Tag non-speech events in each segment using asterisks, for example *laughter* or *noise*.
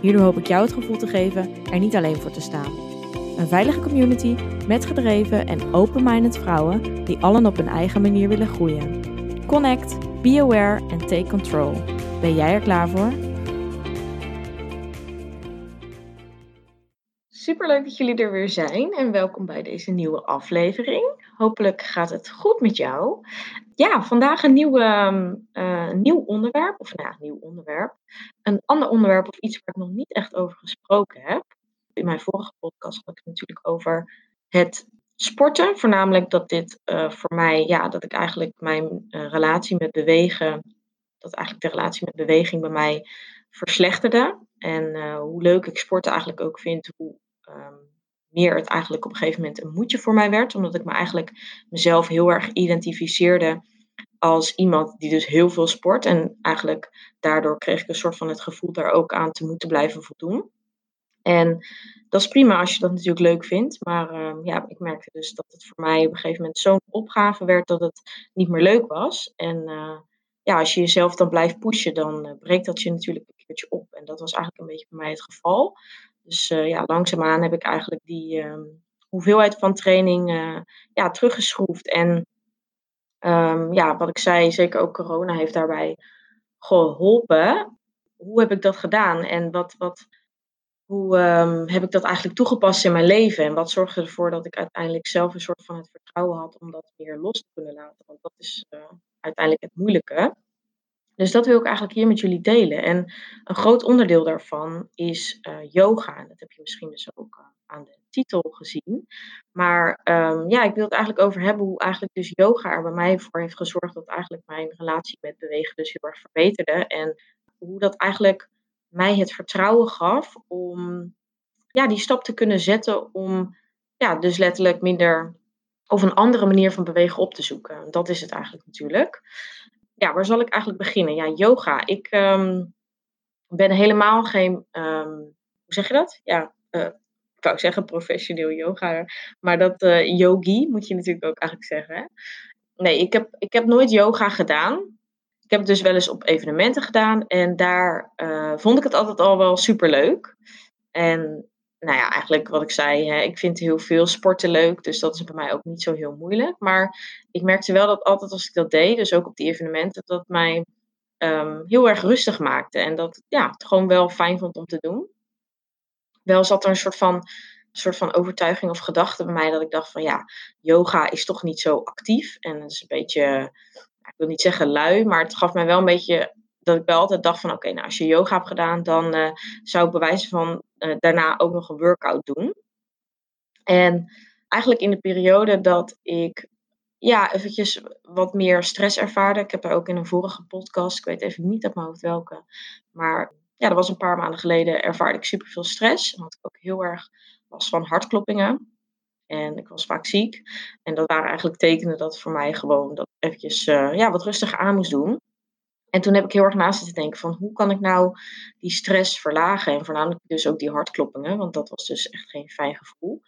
Hierdoor hoop ik jou het gevoel te geven er niet alleen voor te staan. Een veilige community met gedreven en open-minded vrouwen die allen op hun eigen manier willen groeien. Connect, be aware en take control. Ben jij er klaar voor? Superleuk dat jullie er weer zijn en welkom bij deze nieuwe aflevering. Hopelijk gaat het goed met jou. Ja, vandaag een nieuw, uh, nieuw onderwerp, of nou ja, nieuw onderwerp. Een ander onderwerp of iets waar ik nog niet echt over gesproken heb. In mijn vorige podcast had ik het natuurlijk over het sporten. Voornamelijk dat dit uh, voor mij, ja, dat ik eigenlijk mijn uh, relatie met bewegen, dat eigenlijk de relatie met beweging bij mij verslechterde. En hoe leuk ik sporten eigenlijk ook vind, hoe um, meer het eigenlijk op een gegeven moment een moedje voor mij werd. Omdat ik me eigenlijk mezelf heel erg identificeerde als iemand die dus heel veel sport. En eigenlijk daardoor kreeg ik een soort van het gevoel daar ook aan te moeten blijven voldoen. En dat is prima als je dat natuurlijk leuk vindt. Maar uh, ja, ik merkte dus dat het voor mij op een gegeven moment zo'n opgave werd dat het niet meer leuk was. En uh, ja, als je jezelf dan blijft pushen, dan uh, breekt dat je natuurlijk een keertje op. En dat was eigenlijk een beetje bij mij het geval. Dus uh, ja, langzaamaan heb ik eigenlijk die uh, hoeveelheid van training ja, teruggeschroefd. En um, ja, wat ik zei, zeker ook corona heeft daarbij geholpen. Hoe heb ik dat gedaan en wat, wat, hoe um, heb ik dat eigenlijk toegepast in mijn leven? En wat zorgde ervoor dat ik uiteindelijk zelf een soort van het vertrouwen had om dat meer los te kunnen laten? Want dat is uiteindelijk het moeilijke. Dus dat wil ik eigenlijk hier met jullie delen. En een groot onderdeel daarvan is uh, yoga. En dat heb je misschien dus ook uh, aan de titel gezien. Maar um, ja, ik wil het eigenlijk over hebben hoe eigenlijk dus yoga er bij mij voor heeft gezorgd dat eigenlijk mijn relatie met bewegen dus heel erg verbeterde. En hoe dat eigenlijk mij het vertrouwen gaf om ja, die stap te kunnen zetten om ja, dus letterlijk minder of een andere manier van bewegen op te zoeken. Dat is het eigenlijk natuurlijk ja, waar zal ik eigenlijk beginnen? Ja, yoga. Ik um, ben helemaal geen, um, hoe zeg je dat? Ja, uh, ik wou zeggen professioneel yoga, maar dat uh, yogi moet je natuurlijk ook eigenlijk zeggen. Hè? Nee, ik heb, ik heb nooit yoga gedaan. Ik heb het dus wel eens op evenementen gedaan en daar uh, vond ik het altijd al wel super leuk. En nou ja, eigenlijk wat ik zei, hè, ik vind heel veel sporten leuk, dus dat is bij mij ook niet zo heel moeilijk. Maar ik merkte wel dat altijd als ik dat deed, dus ook op die evenementen, dat mij um, heel erg rustig maakte. En dat ja, het gewoon wel fijn vond om te doen. Wel zat er een soort van, soort van overtuiging of gedachte bij mij dat ik dacht van ja, yoga is toch niet zo actief. En is een beetje, ik wil niet zeggen lui, maar het gaf mij wel een beetje dat ik wel altijd dacht van oké, nou als je yoga hebt gedaan, dan uh, zou ik bewijzen van uh, daarna ook nog een workout doen. En eigenlijk in de periode dat ik ja, eventjes wat meer stress ervaarde. Ik heb er ook in een vorige podcast, ik weet even niet uit mijn hoofd welke. Maar ja, dat was een paar maanden geleden, ervaarde ik super veel stress. En had ik ook heel erg last van hartkloppingen. En ik was vaak ziek. En dat waren eigenlijk tekenen dat voor mij gewoon dat eventjes uh, ja, wat rustiger aan moest doen. En toen heb ik heel erg naast te denken van hoe kan ik nou die stress verlagen en voornamelijk dus ook die hartkloppingen, want dat was dus echt geen fijn gevoel.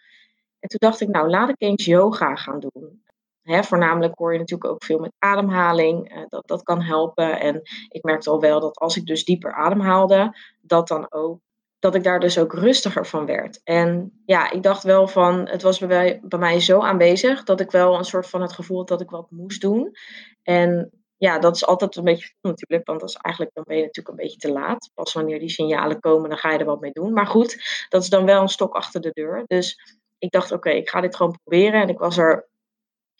En toen dacht ik nou laat ik eens yoga gaan doen. Voornamelijk hoor je natuurlijk ook veel met ademhaling, uh, dat dat kan helpen. En ik merkte al wel dat als ik dus dieper ademhaalde, dat dan ook dat ik daar dus ook rustiger van werd. En ja, ik dacht wel van, het was bij, bij mij zo aanwezig dat ik wel een soort van het gevoel had dat ik wat moest doen. En ja, dat is altijd een beetje natuurlijk, want dat is eigenlijk, dan ben je natuurlijk een beetje te laat. Pas wanneer die signalen komen, dan ga je er wat mee doen. Maar goed, dat is dan wel een stok achter de deur. Dus ik dacht, oké, ik ga dit gewoon proberen. En ik was er,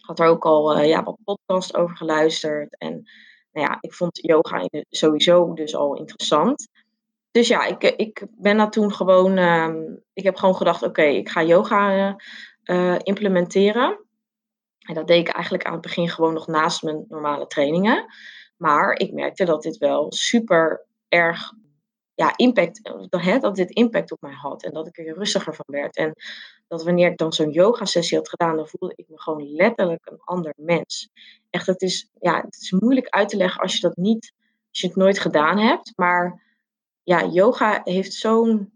had er ook al uh, ja, wat podcast over geluisterd. En nou ja, ik vond yoga sowieso dus al interessant. Dus ja, ik, ik ben dat toen gewoon, uh, ik heb gewoon gedacht, oké, ik ga yoga uh, implementeren. En dat deed ik eigenlijk aan het begin gewoon nog naast mijn normale trainingen. Maar ik merkte dat dit wel super erg ja, impact, dat, dat dit impact op mij had. En dat ik er rustiger van werd. En dat wanneer ik dan zo'n yoga sessie had gedaan, dan voelde ik me gewoon letterlijk een ander mens. Echt, het is, ja, het is moeilijk uit te leggen als je dat niet, als je het nooit gedaan hebt. Maar ja, yoga heeft zo'n,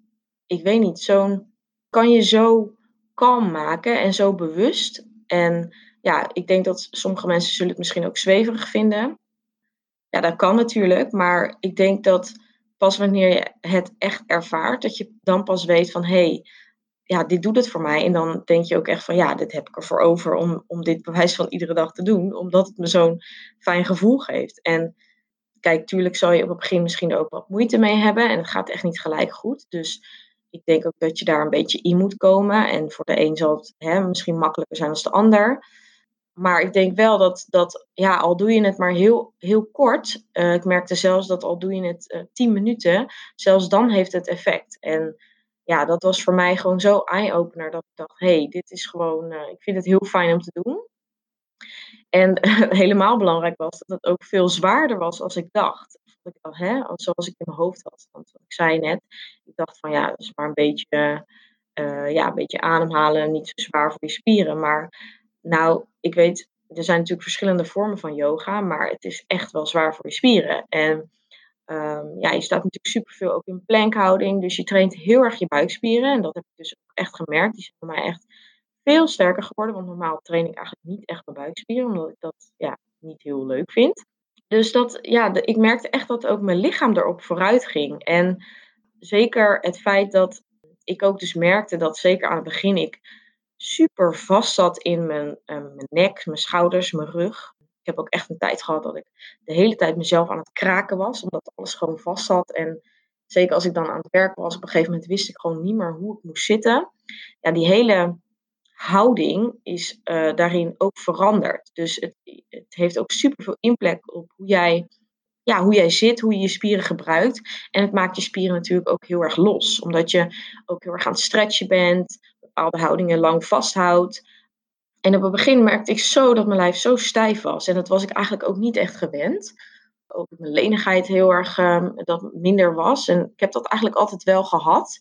ik weet niet, zo'n, kan je zo kalm maken en zo bewust. En ja, ik denk dat sommige mensen zullen het misschien ook zweverig vinden. Ja, dat kan natuurlijk, maar ik denk dat pas wanneer je het echt ervaart, dat je dan pas weet van hé, hey, ja, dit doet het voor mij. En dan denk je ook echt van ja, dit heb ik ervoor over om, om dit bewijs van iedere dag te doen, omdat het me zo'n fijn gevoel geeft. En kijk, tuurlijk zal je op het begin misschien ook wat moeite mee hebben en het gaat echt niet gelijk goed. Dus ik denk ook dat je daar een beetje in moet komen. En voor de een zal het hè, misschien makkelijker zijn dan de ander. Maar ik denk wel dat, dat ja, al doe je het maar heel, heel kort. Uh, ik merkte zelfs dat al doe je het uh, tien minuten, zelfs dan heeft het effect. En ja, dat was voor mij gewoon zo eye-opener dat ik dacht, hey, dit is gewoon, uh, ik vind het heel fijn om te doen. En *laughs* helemaal belangrijk was dat het ook veel zwaarder was als ik dacht. Dat ik, hè, zoals ik in mijn hoofd had. Want ik zei net, ik dacht van ja, het is maar een beetje, ja, een beetje ademhalen, niet zo zwaar voor je spieren. Maar nou, ik weet, er zijn natuurlijk verschillende vormen van yoga, maar het is echt wel zwaar voor je spieren. En um, ja, je staat natuurlijk superveel ook in plankhouding, dus je traint heel erg je buikspieren. En dat heb ik dus ook echt gemerkt. Die zijn bij mij echt veel sterker geworden, want normaal train ik eigenlijk niet echt mijn buikspieren, omdat ik dat ja, niet heel leuk vind. Dus dat, ja, ik merkte echt dat ook mijn lichaam erop vooruit ging. En zeker het feit dat ik ook dus merkte dat zeker aan het begin ik super vast zat in mijn, uh, mijn nek, mijn schouders, mijn rug. Ik heb ook echt een tijd gehad dat ik de hele tijd mezelf aan het kraken was, omdat alles gewoon vast zat. En zeker als ik dan aan het werk was, op een gegeven moment wist ik gewoon niet meer hoe ik moest zitten. Ja, die hele houding is uh, daarin ook veranderd. Dus het, het heeft ook super veel impact op hoe jij, ja, hoe jij zit, hoe je je spieren gebruikt. En het maakt je spieren natuurlijk ook heel erg los, omdat je ook heel erg aan het stretchen bent bepaalde houdingen lang vasthoudt. En op het begin merkte ik zo dat mijn lijf zo stijf was. En dat was ik eigenlijk ook niet echt gewend. Ook mijn lenigheid heel erg uh, dat minder was. En ik heb dat eigenlijk altijd wel gehad.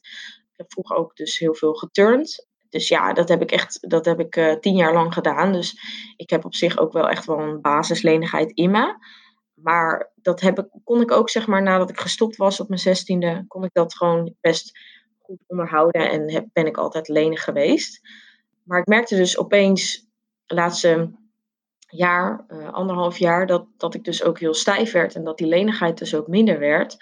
Ik heb vroeger ook dus heel veel geturnd. Dus ja, dat heb ik echt, dat heb ik uh, tien jaar lang gedaan. Dus ik heb op zich ook wel echt wel een basislenigheid in me. Maar dat heb ik, kon ik ook, zeg maar, nadat ik gestopt was op mijn zestiende, kon ik dat gewoon best goed onderhouden en ben ik altijd lenig geweest. Maar ik merkte dus opeens laatste jaar, uh, anderhalf jaar, dat, dat ik dus ook heel stijf werd en dat die lenigheid dus ook minder werd.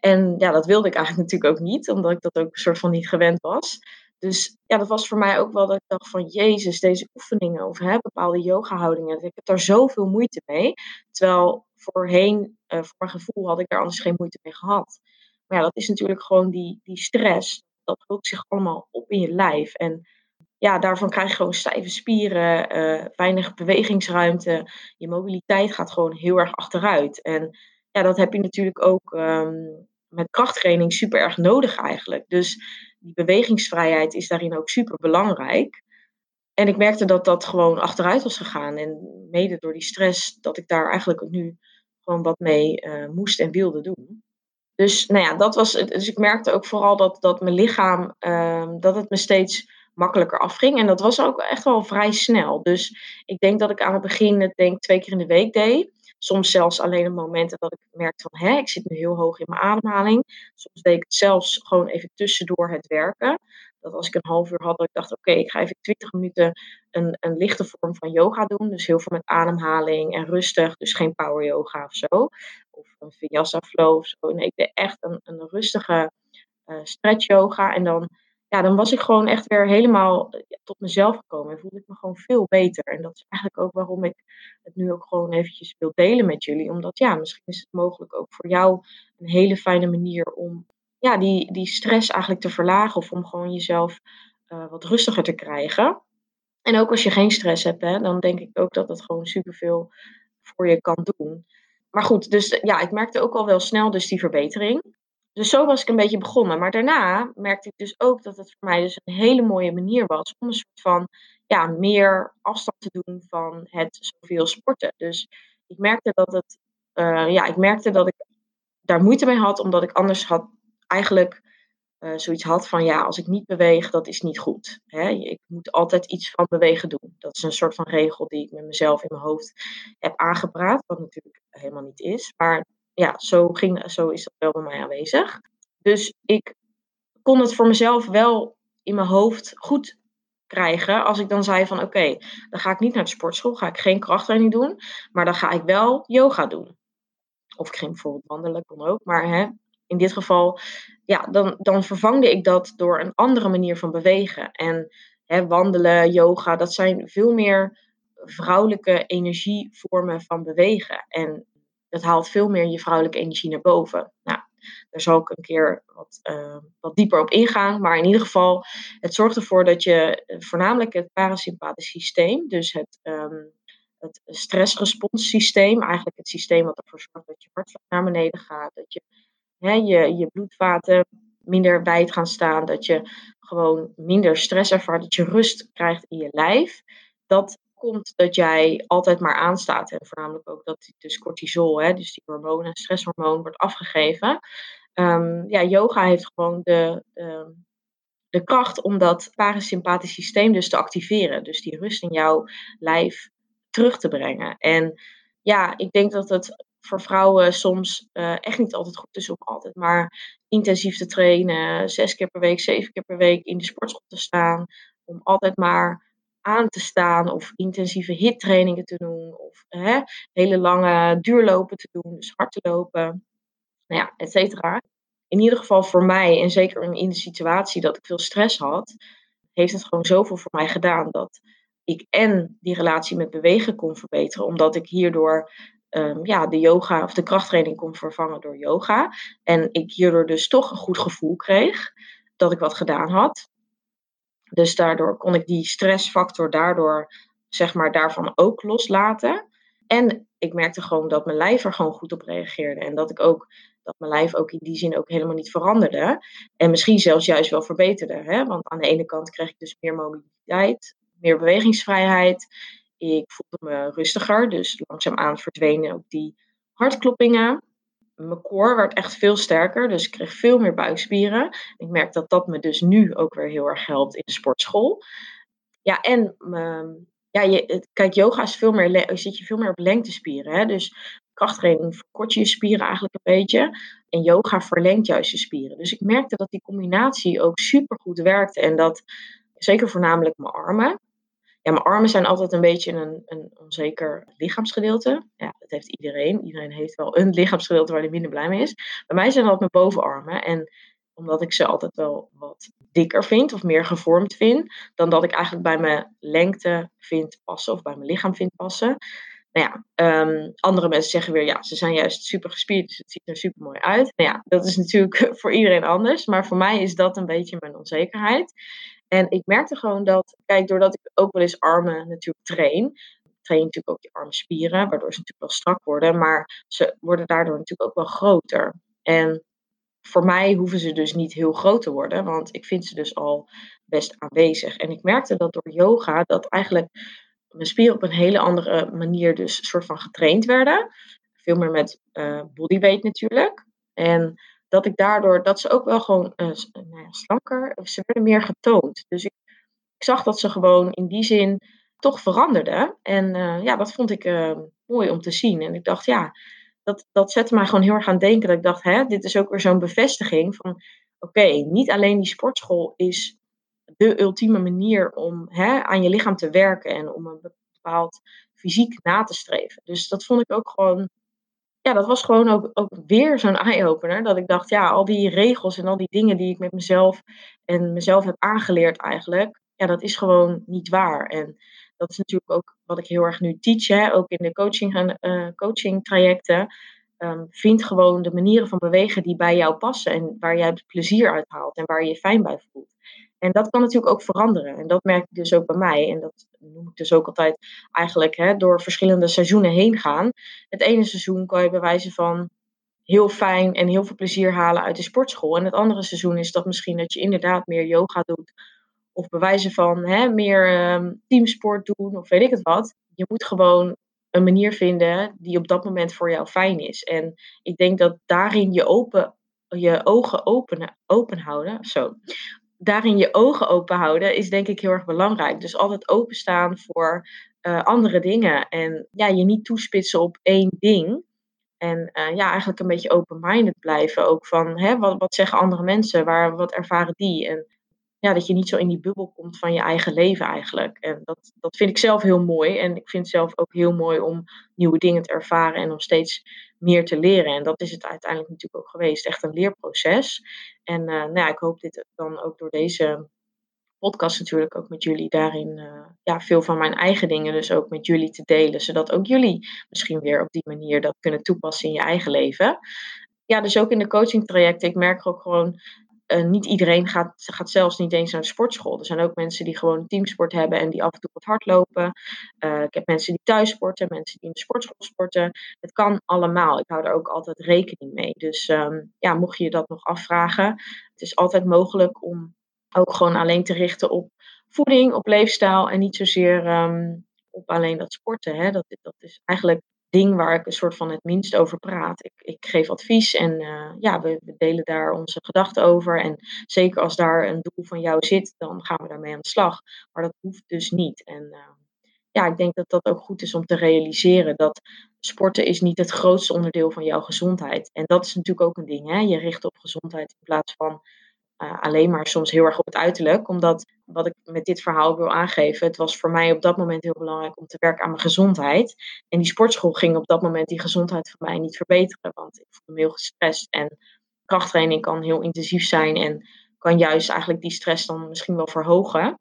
En ja, dat wilde ik eigenlijk *laughs* natuurlijk ook niet, omdat ik dat ook een soort van niet gewend was. Dus ja, dat was voor mij ook wel dat ik dacht van Jezus, deze oefeningen of hè, bepaalde yoga-houdingen, ik heb daar zoveel moeite mee. Terwijl voorheen, uh, voor mijn gevoel, had ik daar anders geen moeite mee gehad. Maar ja, dat is natuurlijk gewoon die, die stress. Dat hoopt zich allemaal op in je lijf. En ja, daarvan krijg je gewoon stijve spieren, uh, weinig bewegingsruimte. Je mobiliteit gaat gewoon heel erg achteruit. En ja, dat heb je natuurlijk ook um, met krachttraining super erg nodig eigenlijk. Dus die bewegingsvrijheid is daarin ook super belangrijk. En ik merkte dat dat gewoon achteruit was gegaan. En mede door die stress, dat ik daar eigenlijk nu gewoon wat mee uh, moest en wilde doen. Dus nou ja, dat was. Dus ik merkte ook vooral dat, dat mijn lichaam, um, dat het me steeds makkelijker afging. En dat was ook echt wel vrij snel. Dus ik denk dat ik aan het begin het denk twee keer in de week deed. Soms zelfs alleen op momenten dat ik merkte van, hè, ik zit nu heel hoog in mijn ademhaling. Soms deed ik het zelfs gewoon even tussendoor het werken. Dat als ik een half uur had, dat ik dacht, oké, ik ga even 20 minuten een, een lichte vorm van yoga doen. Dus heel veel met ademhaling en rustig. Dus geen power yoga of zo een vinyasa flow of zo. Nee, ik deed echt een, een rustige uh, stretch yoga. En dan, ja, dan was ik gewoon echt weer helemaal eh, tot mezelf gekomen. En voelde ik me gewoon veel beter. En dat is eigenlijk ook waarom ik het nu ook gewoon eventjes wil delen met jullie. Omdat ja, misschien is het mogelijk ook voor jou een hele fijne manier om ja, die, die stress eigenlijk te verlagen. Of om gewoon jezelf uh, wat rustiger te krijgen. En ook als je geen stress hebt, hè, dan denk ik ook dat het gewoon superveel voor je kan doen. Maar goed, dus ja, ik merkte ook al wel snel dus die verbetering. Dus zo was ik een beetje begonnen. Maar daarna merkte ik dus ook dat het voor mij dus een hele mooie manier was om een soort van ja, meer afstand te doen van het zoveel sporten. Dus ik merkte dat het, uh, ja, ik merkte dat ik daar moeite mee had, omdat ik anders had eigenlijk uh, zoiets had van ja, als ik niet beweeg, dat is niet goed. Hè? Ik moet altijd iets van bewegen doen. Dat is een soort van regel die ik met mezelf in mijn hoofd heb aangepraat, wat natuurlijk helemaal niet is. Maar ja, zo, ging, zo is dat wel bij mij aanwezig. Dus ik kon het voor mezelf wel in mijn hoofd goed krijgen als ik dan zei van oké, dan ga ik niet naar de sportschool, ga ik geen krachttraining doen, maar dan ga ik wel yoga doen. Of ik ging bijvoorbeeld wandelen, kon ook. Maar hè, in dit geval, ja, dan, dan vervangde ik dat door een andere manier van bewegen. En hè, wandelen, yoga, dat zijn veel meer vrouwelijke energievormen van bewegen. En dat haalt veel meer je vrouwelijke energie naar boven. Nou, daar zal ik een keer wat, uh, wat dieper op ingaan. Maar in ieder geval, het zorgt ervoor dat je voornamelijk het parasympathisch systeem, dus het, um, het eigenlijk het systeem wat ervoor zorgt dat je hartslag naar beneden gaat, dat je hè, je, je bloedvaten minder wijd gaan staan, dat je gewoon minder stress ervaart, dat je rust krijgt in je lijf. Dat komt dat jij altijd maar aanstaat. En voornamelijk ook dat dus cortisol, hè, dus die hormoon, stresshormoon, wordt afgegeven. Um, ja, yoga heeft gewoon de, de, de kracht om dat parasympathisch systeem dus te activeren. Dus die rust in jouw lijf terug te brengen. En ja, ik denk dat het voor vrouwen soms uh, echt niet altijd goed is om altijd maar intensief te trainen, zes keer per week, zeven keer per week in de sportschool te staan, om altijd maar aan te staan of intensieve hittrainingen te doen of hè, hele lange duurlopen te doen, dus hard te lopen, nou ja, et cetera. In ieder geval voor mij en zeker in de situatie dat ik veel stress had, heeft het gewoon zoveel voor mij gedaan dat ik en die relatie met bewegen kon verbeteren, omdat ik hierdoor um, ja, de yoga of de krachttraining kon vervangen door yoga. En ik hierdoor dus toch een goed gevoel kreeg dat ik wat gedaan had. Dus daardoor kon ik die stressfactor daardoor, zeg maar, daarvan ook loslaten. En ik merkte gewoon dat mijn lijf er gewoon goed op reageerde. En dat ik ook, dat mijn lijf ook in die zin ook helemaal niet veranderde. En misschien zelfs juist wel verbeterde. Hè? Want aan de ene kant kreeg ik dus meer mobiliteit, meer bewegingsvrijheid. Ik voelde me rustiger, dus langzaamaan verdwenen ook die hartkloppingen. Mijn core werd echt veel sterker, dus ik kreeg veel meer buikspieren. Ik merk dat dat me dus nu ook weer heel erg helpt in de sportschool. Ja, en ehm, ja, je, kijk, yoga is veel meer, zit je veel meer op lengtespieren. Hè? Dus krachttraining verkort je je spieren eigenlijk een beetje. En yoga verlengt juist je spieren. Dus ik merkte dat die combinatie ook super goed werkte. En dat zeker voornamelijk mijn armen ja, mijn armen zijn altijd een beetje een, een onzeker lichaamsgedeelte. Ja, dat heeft iedereen. Iedereen heeft wel een lichaamsgedeelte waar hij minder blij mee is. Bij mij zijn dat mijn bovenarmen. En omdat ik ze altijd wel wat dikker vind of meer gevormd vind, dan dat ik eigenlijk bij mijn lengte vind passen of bij mijn lichaam vind passen. Nou ja, um, andere mensen zeggen weer, ja, ze zijn juist super gespierd, dus het ziet er super mooi uit. Nou ja, dat is natuurlijk *laughs* voor iedereen anders, maar voor mij is dat een beetje mijn onzekerheid. En ik merkte gewoon dat, kijk, doordat ik ook wel eens armen natuurlijk train, train natuurlijk ook je armspieren, waardoor ze natuurlijk wel strak worden, maar ze worden daardoor natuurlijk ook wel groter. En voor mij hoeven ze dus niet heel groot te worden, want ik vind ze dus al best aanwezig. En ik merkte dat door yoga dat eigenlijk mijn spieren op een hele andere manier dus soort van getraind werden. Veel meer met uh, bodyweight natuurlijk. En dat ik daardoor, dat ze ook wel gewoon uh, nou ja, slanker, ze werden meer getoond. Dus ik, ik, zag dat ze gewoon in die zin toch veranderden. En uh, ja, dat vond ik mooi om te zien. En ik dacht, ja, dat, dat zette mij gewoon heel erg aan denken. Dat ik dacht, hè, dit is ook weer zo'n bevestiging van, oké, niet alleen die sportschool is de ultieme manier om hè, aan je lichaam te werken en om een bepaald fysiek na te streven. Dus dat vond ik ook gewoon ja, dat was gewoon ook, ook weer zo'n eye-opener. Dat ik dacht, ja, al die regels en al die dingen die ik met mezelf en mezelf heb aangeleerd eigenlijk, ja, dat is gewoon niet waar. En dat is natuurlijk ook wat ik heel erg nu teach, hè, ook in de coaching, uh, coaching trajecten. Um, vind gewoon de manieren van bewegen die bij jou passen en waar jij plezier uit haalt en waar je je fijn bij voelt. En dat kan natuurlijk ook veranderen. En dat merk ik dus ook bij mij. En dat noem ik dus ook altijd eigenlijk hè, door verschillende seizoenen heen gaan. Het ene seizoen kan je bij wijze van heel fijn en heel veel plezier halen uit de sportschool. En het andere seizoen is dat misschien dat je inderdaad meer yoga doet. Of bij wijze van hè, meer um, teamsport doen of weet ik het wat. Je moet gewoon een manier vinden die op dat moment voor jou fijn is. En ik denk dat daarin je open je ogen open, open houden. Zo. Daarin je ogen open houden is denk ik heel erg belangrijk. Dus altijd openstaan voor uh, andere dingen. En ja, je niet toespitsen op één ding. En uh, ja, eigenlijk een beetje open-minded blijven. Ook van hè, wat, wat zeggen andere mensen? Waar, wat ervaren die? En ja, dat je niet zo in die bubbel komt van je eigen leven eigenlijk. En dat, dat vind ik zelf heel mooi. En ik vind het zelf ook heel mooi om nieuwe dingen te ervaren en om steeds meer te leren. En dat is het uiteindelijk natuurlijk ook geweest. Echt een leerproces. En uh, nou ja, ik hoop dit dan ook door deze podcast natuurlijk ook met jullie daarin uh, ja, veel van mijn eigen dingen dus ook met jullie te delen. Zodat ook jullie misschien weer op die manier dat kunnen toepassen in je eigen leven. Ja, dus ook in de coaching trajecten. Ik merk ook gewoon uh, niet iedereen gaat, gaat zelfs niet eens naar de sportschool. Er zijn ook mensen die gewoon teamsport hebben en die af en toe wat hardlopen. Uh, ik heb mensen die thuis sporten, mensen die in de sportschool sporten. Het kan allemaal. Ik hou daar ook altijd rekening mee. Dus um, ja, mocht je je dat nog afvragen, het is altijd mogelijk om ook gewoon alleen te richten op voeding, op leefstijl en niet zozeer um, op alleen dat sporten. Hè. Dat, dat is eigenlijk ding waar ik een soort van het minst over praat. Ik, ik geef advies en uh, ja, we, we, delen daar onze gedachten over. En zeker als daar een doel van jou zit, dan gaan we daarmee aan de slag. Maar dat hoeft dus niet. En uh, ja, ik denk dat dat ook goed is om te realiseren dat sporten is niet het grootste onderdeel van jouw gezondheid. En dat is natuurlijk ook een ding. Hè? Je richt op gezondheid in plaats van uh, alleen maar soms heel erg op het uiterlijk. Omdat wat ik met dit verhaal wil aangeven, het was voor mij op dat moment heel belangrijk om te werken aan mijn gezondheid. En die sportschool ging op dat moment die gezondheid voor mij niet verbeteren. Want ik voelde me heel gestrest. En krachttraining kan heel intensief zijn en kan juist eigenlijk die stress dan misschien wel verhogen.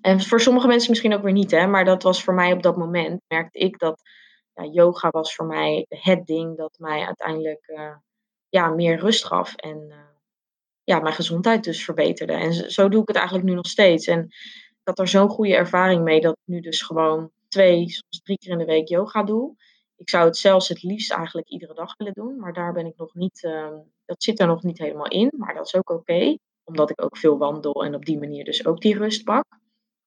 En voor sommige mensen misschien ook weer niet, hè? maar dat was voor mij op dat moment, merkte ik dat ja, yoga was voor mij het ding dat mij uiteindelijk uh, ja, meer rust gaf. En uh, ja, mijn gezondheid dus verbeterde. En zo doe ik het eigenlijk nu nog steeds. En ik had er zo'n goede ervaring mee dat ik nu dus gewoon twee, soms drie keer in de week yoga doe. Ik zou het zelfs het liefst eigenlijk iedere dag willen doen, maar daar ben ik nog niet, uh, dat zit er nog niet helemaal in. Maar dat is ook oké, omdat ik ook veel wandel en op die manier dus ook die rust pak.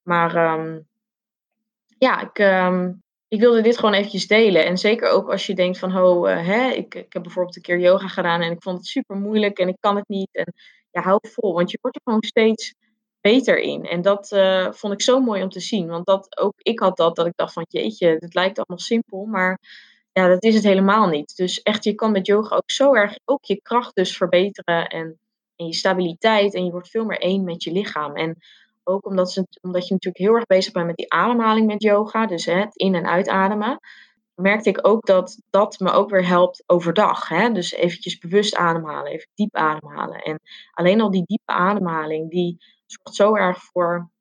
Maar um, ja, ik, um, ik wilde dit gewoon eventjes delen. En zeker ook als je denkt van, ho, uh, hè, ik, ik heb bijvoorbeeld een keer yoga gedaan en ik vond het super moeilijk en ik kan het niet. En ja, hou vol, want je wordt er gewoon steeds beter in. En dat uh, vond ik zo mooi om te zien. Want dat, ook ik had dat, dat ik dacht van, jeetje, het lijkt allemaal simpel, maar ja, dat is het helemaal niet. Dus echt, je kan met yoga ook zo erg ook je kracht dus verbeteren en, en je stabiliteit. En je wordt veel meer één met je lichaam. En ook omdat, ze, omdat je natuurlijk heel erg bezig bent met die ademhaling met yoga. Dus hè, het in- en uitademen. Merkte ik ook dat dat me ook weer helpt overdag. Hè? Dus eventjes bewust ademhalen, even diep ademhalen. En alleen al die diepe ademhaling, die zorgt zo erg voor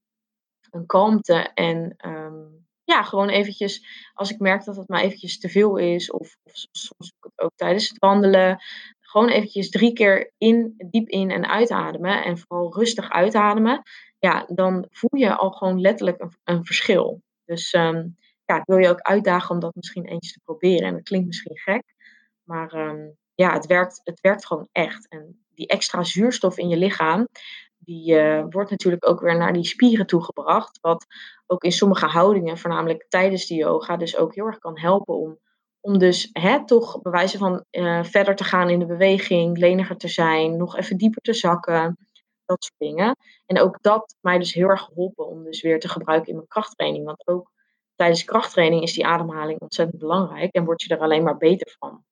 een kalmte. En um, ja, gewoon eventjes, als ik merk dat het maar eventjes te veel is. Of, of soms ook tijdens het wandelen. Gewoon eventjes drie keer in, diep in en uitademen. En vooral rustig uitademen ja, dan voel je al gewoon letterlijk een, een verschil. Dus um, ja, ik wil je ook uitdagen om dat misschien eens te proberen. En dat klinkt misschien gek, maar um, ja, het werkt, het werkt gewoon echt. En die extra zuurstof in je lichaam, die uh, wordt natuurlijk ook weer naar die spieren toegebracht. Wat ook in sommige houdingen, voornamelijk tijdens de yoga, dus ook heel erg kan helpen om, om dus hè, toch bewijzen van uh, verder te gaan in de beweging, leniger te zijn, nog even dieper te zakken dat soort dingen. En ook dat mij dus heel erg geholpen om dus weer te gebruiken in mijn krachttraining. Want ook tijdens krachttraining is die ademhaling ontzettend belangrijk en word je er alleen maar beter van.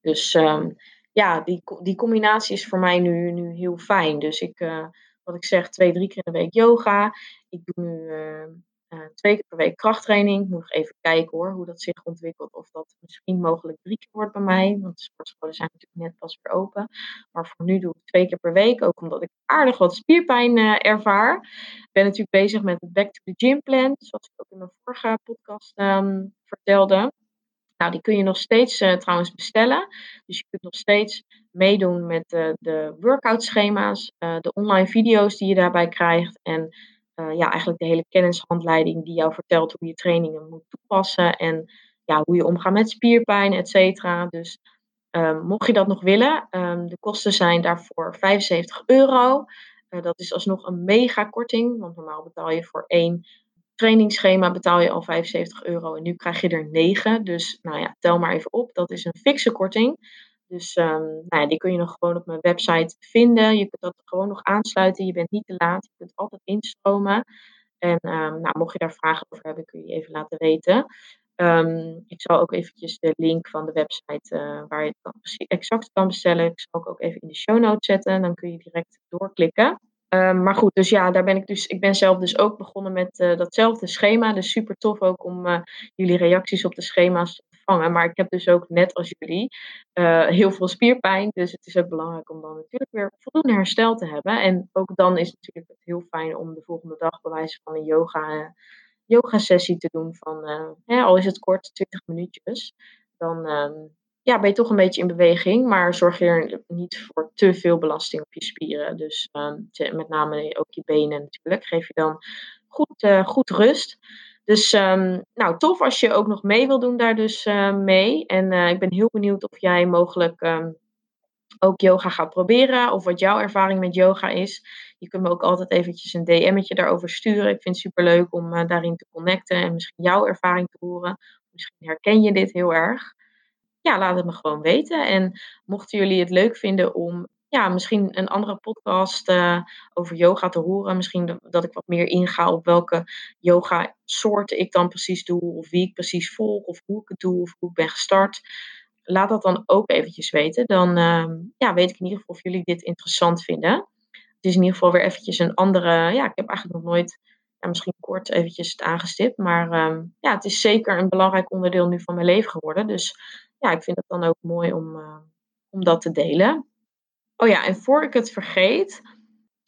Dus um, ja, die, die combinatie is voor mij nu, nu heel fijn. Dus ik, uh, wat ik zeg, twee, drie keer in de week yoga. Ik doe nu uh, uh, twee keer per week krachttraining. Ik moet nog even kijken hoor, hoe dat zich ontwikkelt. Of dat misschien mogelijk drie keer wordt bij mij. Want de sportscholen zijn natuurlijk net pas weer open. Maar voor nu doe ik twee keer per week. Ook omdat ik aardig wat spierpijn uh, ervaar. Ik ben natuurlijk bezig met het Back to the Gym plan. Zoals ik ook in mijn vorige podcast um, vertelde. Nou, die kun je nog steeds uh, trouwens bestellen. Dus je kunt nog steeds meedoen met de workout schema's, de online video's die je daarbij krijgt. En uh, ja, eigenlijk de hele kennishandleiding die jou vertelt hoe je trainingen moet toepassen en ja, hoe je omgaat met spierpijn, et cetera. Dus um, mocht je dat nog willen, um, de kosten zijn daarvoor 75 euro. Uh, dat is alsnog een mega korting, want normaal betaal je voor één trainingsschema betaal je al 75 euro en nu krijg je er 9. Dus nou ja, tel maar even op. Dat is een fikse korting. Dus um, nou die kun je nog gewoon op mijn website vinden. Je kunt dat gewoon nog aansluiten. Je bent niet te laat. Je kunt altijd instromen. En um, nou, mocht je daar vragen over hebben, kun je even laten weten. Um, ik zal ook eventjes de link van de website uh, waar je het exact kan bestellen. Ik zal ook even in de show notes zetten. Dan kun je direct doorklikken. Maar goed, dus ja, daar ben ik dus. Ik ben zelf dus ook begonnen met uh, datzelfde schema. Dus super tof ook om uh, jullie reacties op de schema's Maar ik heb dus ook net als jullie heel veel spierpijn. Dus het is ook belangrijk om dan natuurlijk weer voldoende herstel te hebben. En ook dan is het natuurlijk heel fijn om de volgende dag bij wijze van een yoga yoga sessie te doen van, hè, al is het kort, 20 minuutjes. Dan um, ja, ben je toch een beetje in beweging, maar zorg je er niet voor te veel belasting op je spieren. Dus um, met name ook je benen natuurlijk. Geef je dan goed, goed rust. Dus um, nou, tof als je ook nog mee wil doen daar dus uh, mee. En ik ben heel benieuwd of jij mogelijk ook yoga gaat proberen of wat jouw ervaring met yoga is. Je kunt me ook altijd eventjes een DM'tje daarover sturen. Ik vind het super leuk om uh, daarin te connecten en misschien jouw ervaring te horen. Misschien herken je dit heel erg. Ja, laat het me gewoon weten. En mochten jullie het leuk vinden om ja, misschien een andere podcast uh, over yoga te horen. Misschien dat ik wat meer inga op welke yoga soorten ik dan precies doe. Of wie ik precies volg. Of hoe ik het doe. Of hoe ik ben gestart laat dat dan ook eventjes weten. Dan uh, ja, weet ik in ieder geval of jullie dit interessant vinden. Het is in ieder geval weer eventjes een andere... Ja, ik heb eigenlijk nog nooit... Ja, misschien kort eventjes het aangestipt. Maar um, ja, het is zeker een belangrijk onderdeel nu van mijn leven geworden. Dus ja, ik vind het dan ook mooi om, uh, om dat te delen. Oh ja, en voor ik het vergeet...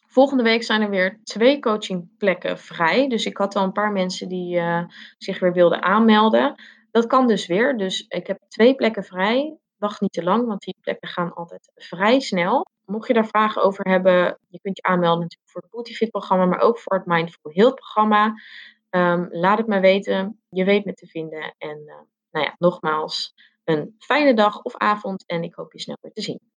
Volgende week zijn er weer twee coachingplekken vrij. Dus ik had al een paar mensen die uh, zich weer wilden aanmelden. Dat kan dus weer. Dus ik heb twee plekken vrij. Wacht niet te lang, want die plekken gaan altijd vrij snel. Mocht je daar vragen over hebben, je kunt je aanmelden natuurlijk voor het Bootyfit programma, maar ook voor het Mindful Health programma. Um, laat het me weten. Je weet me te vinden. En uh, nou ja, nogmaals, een fijne dag of avond en ik hoop je snel weer te zien.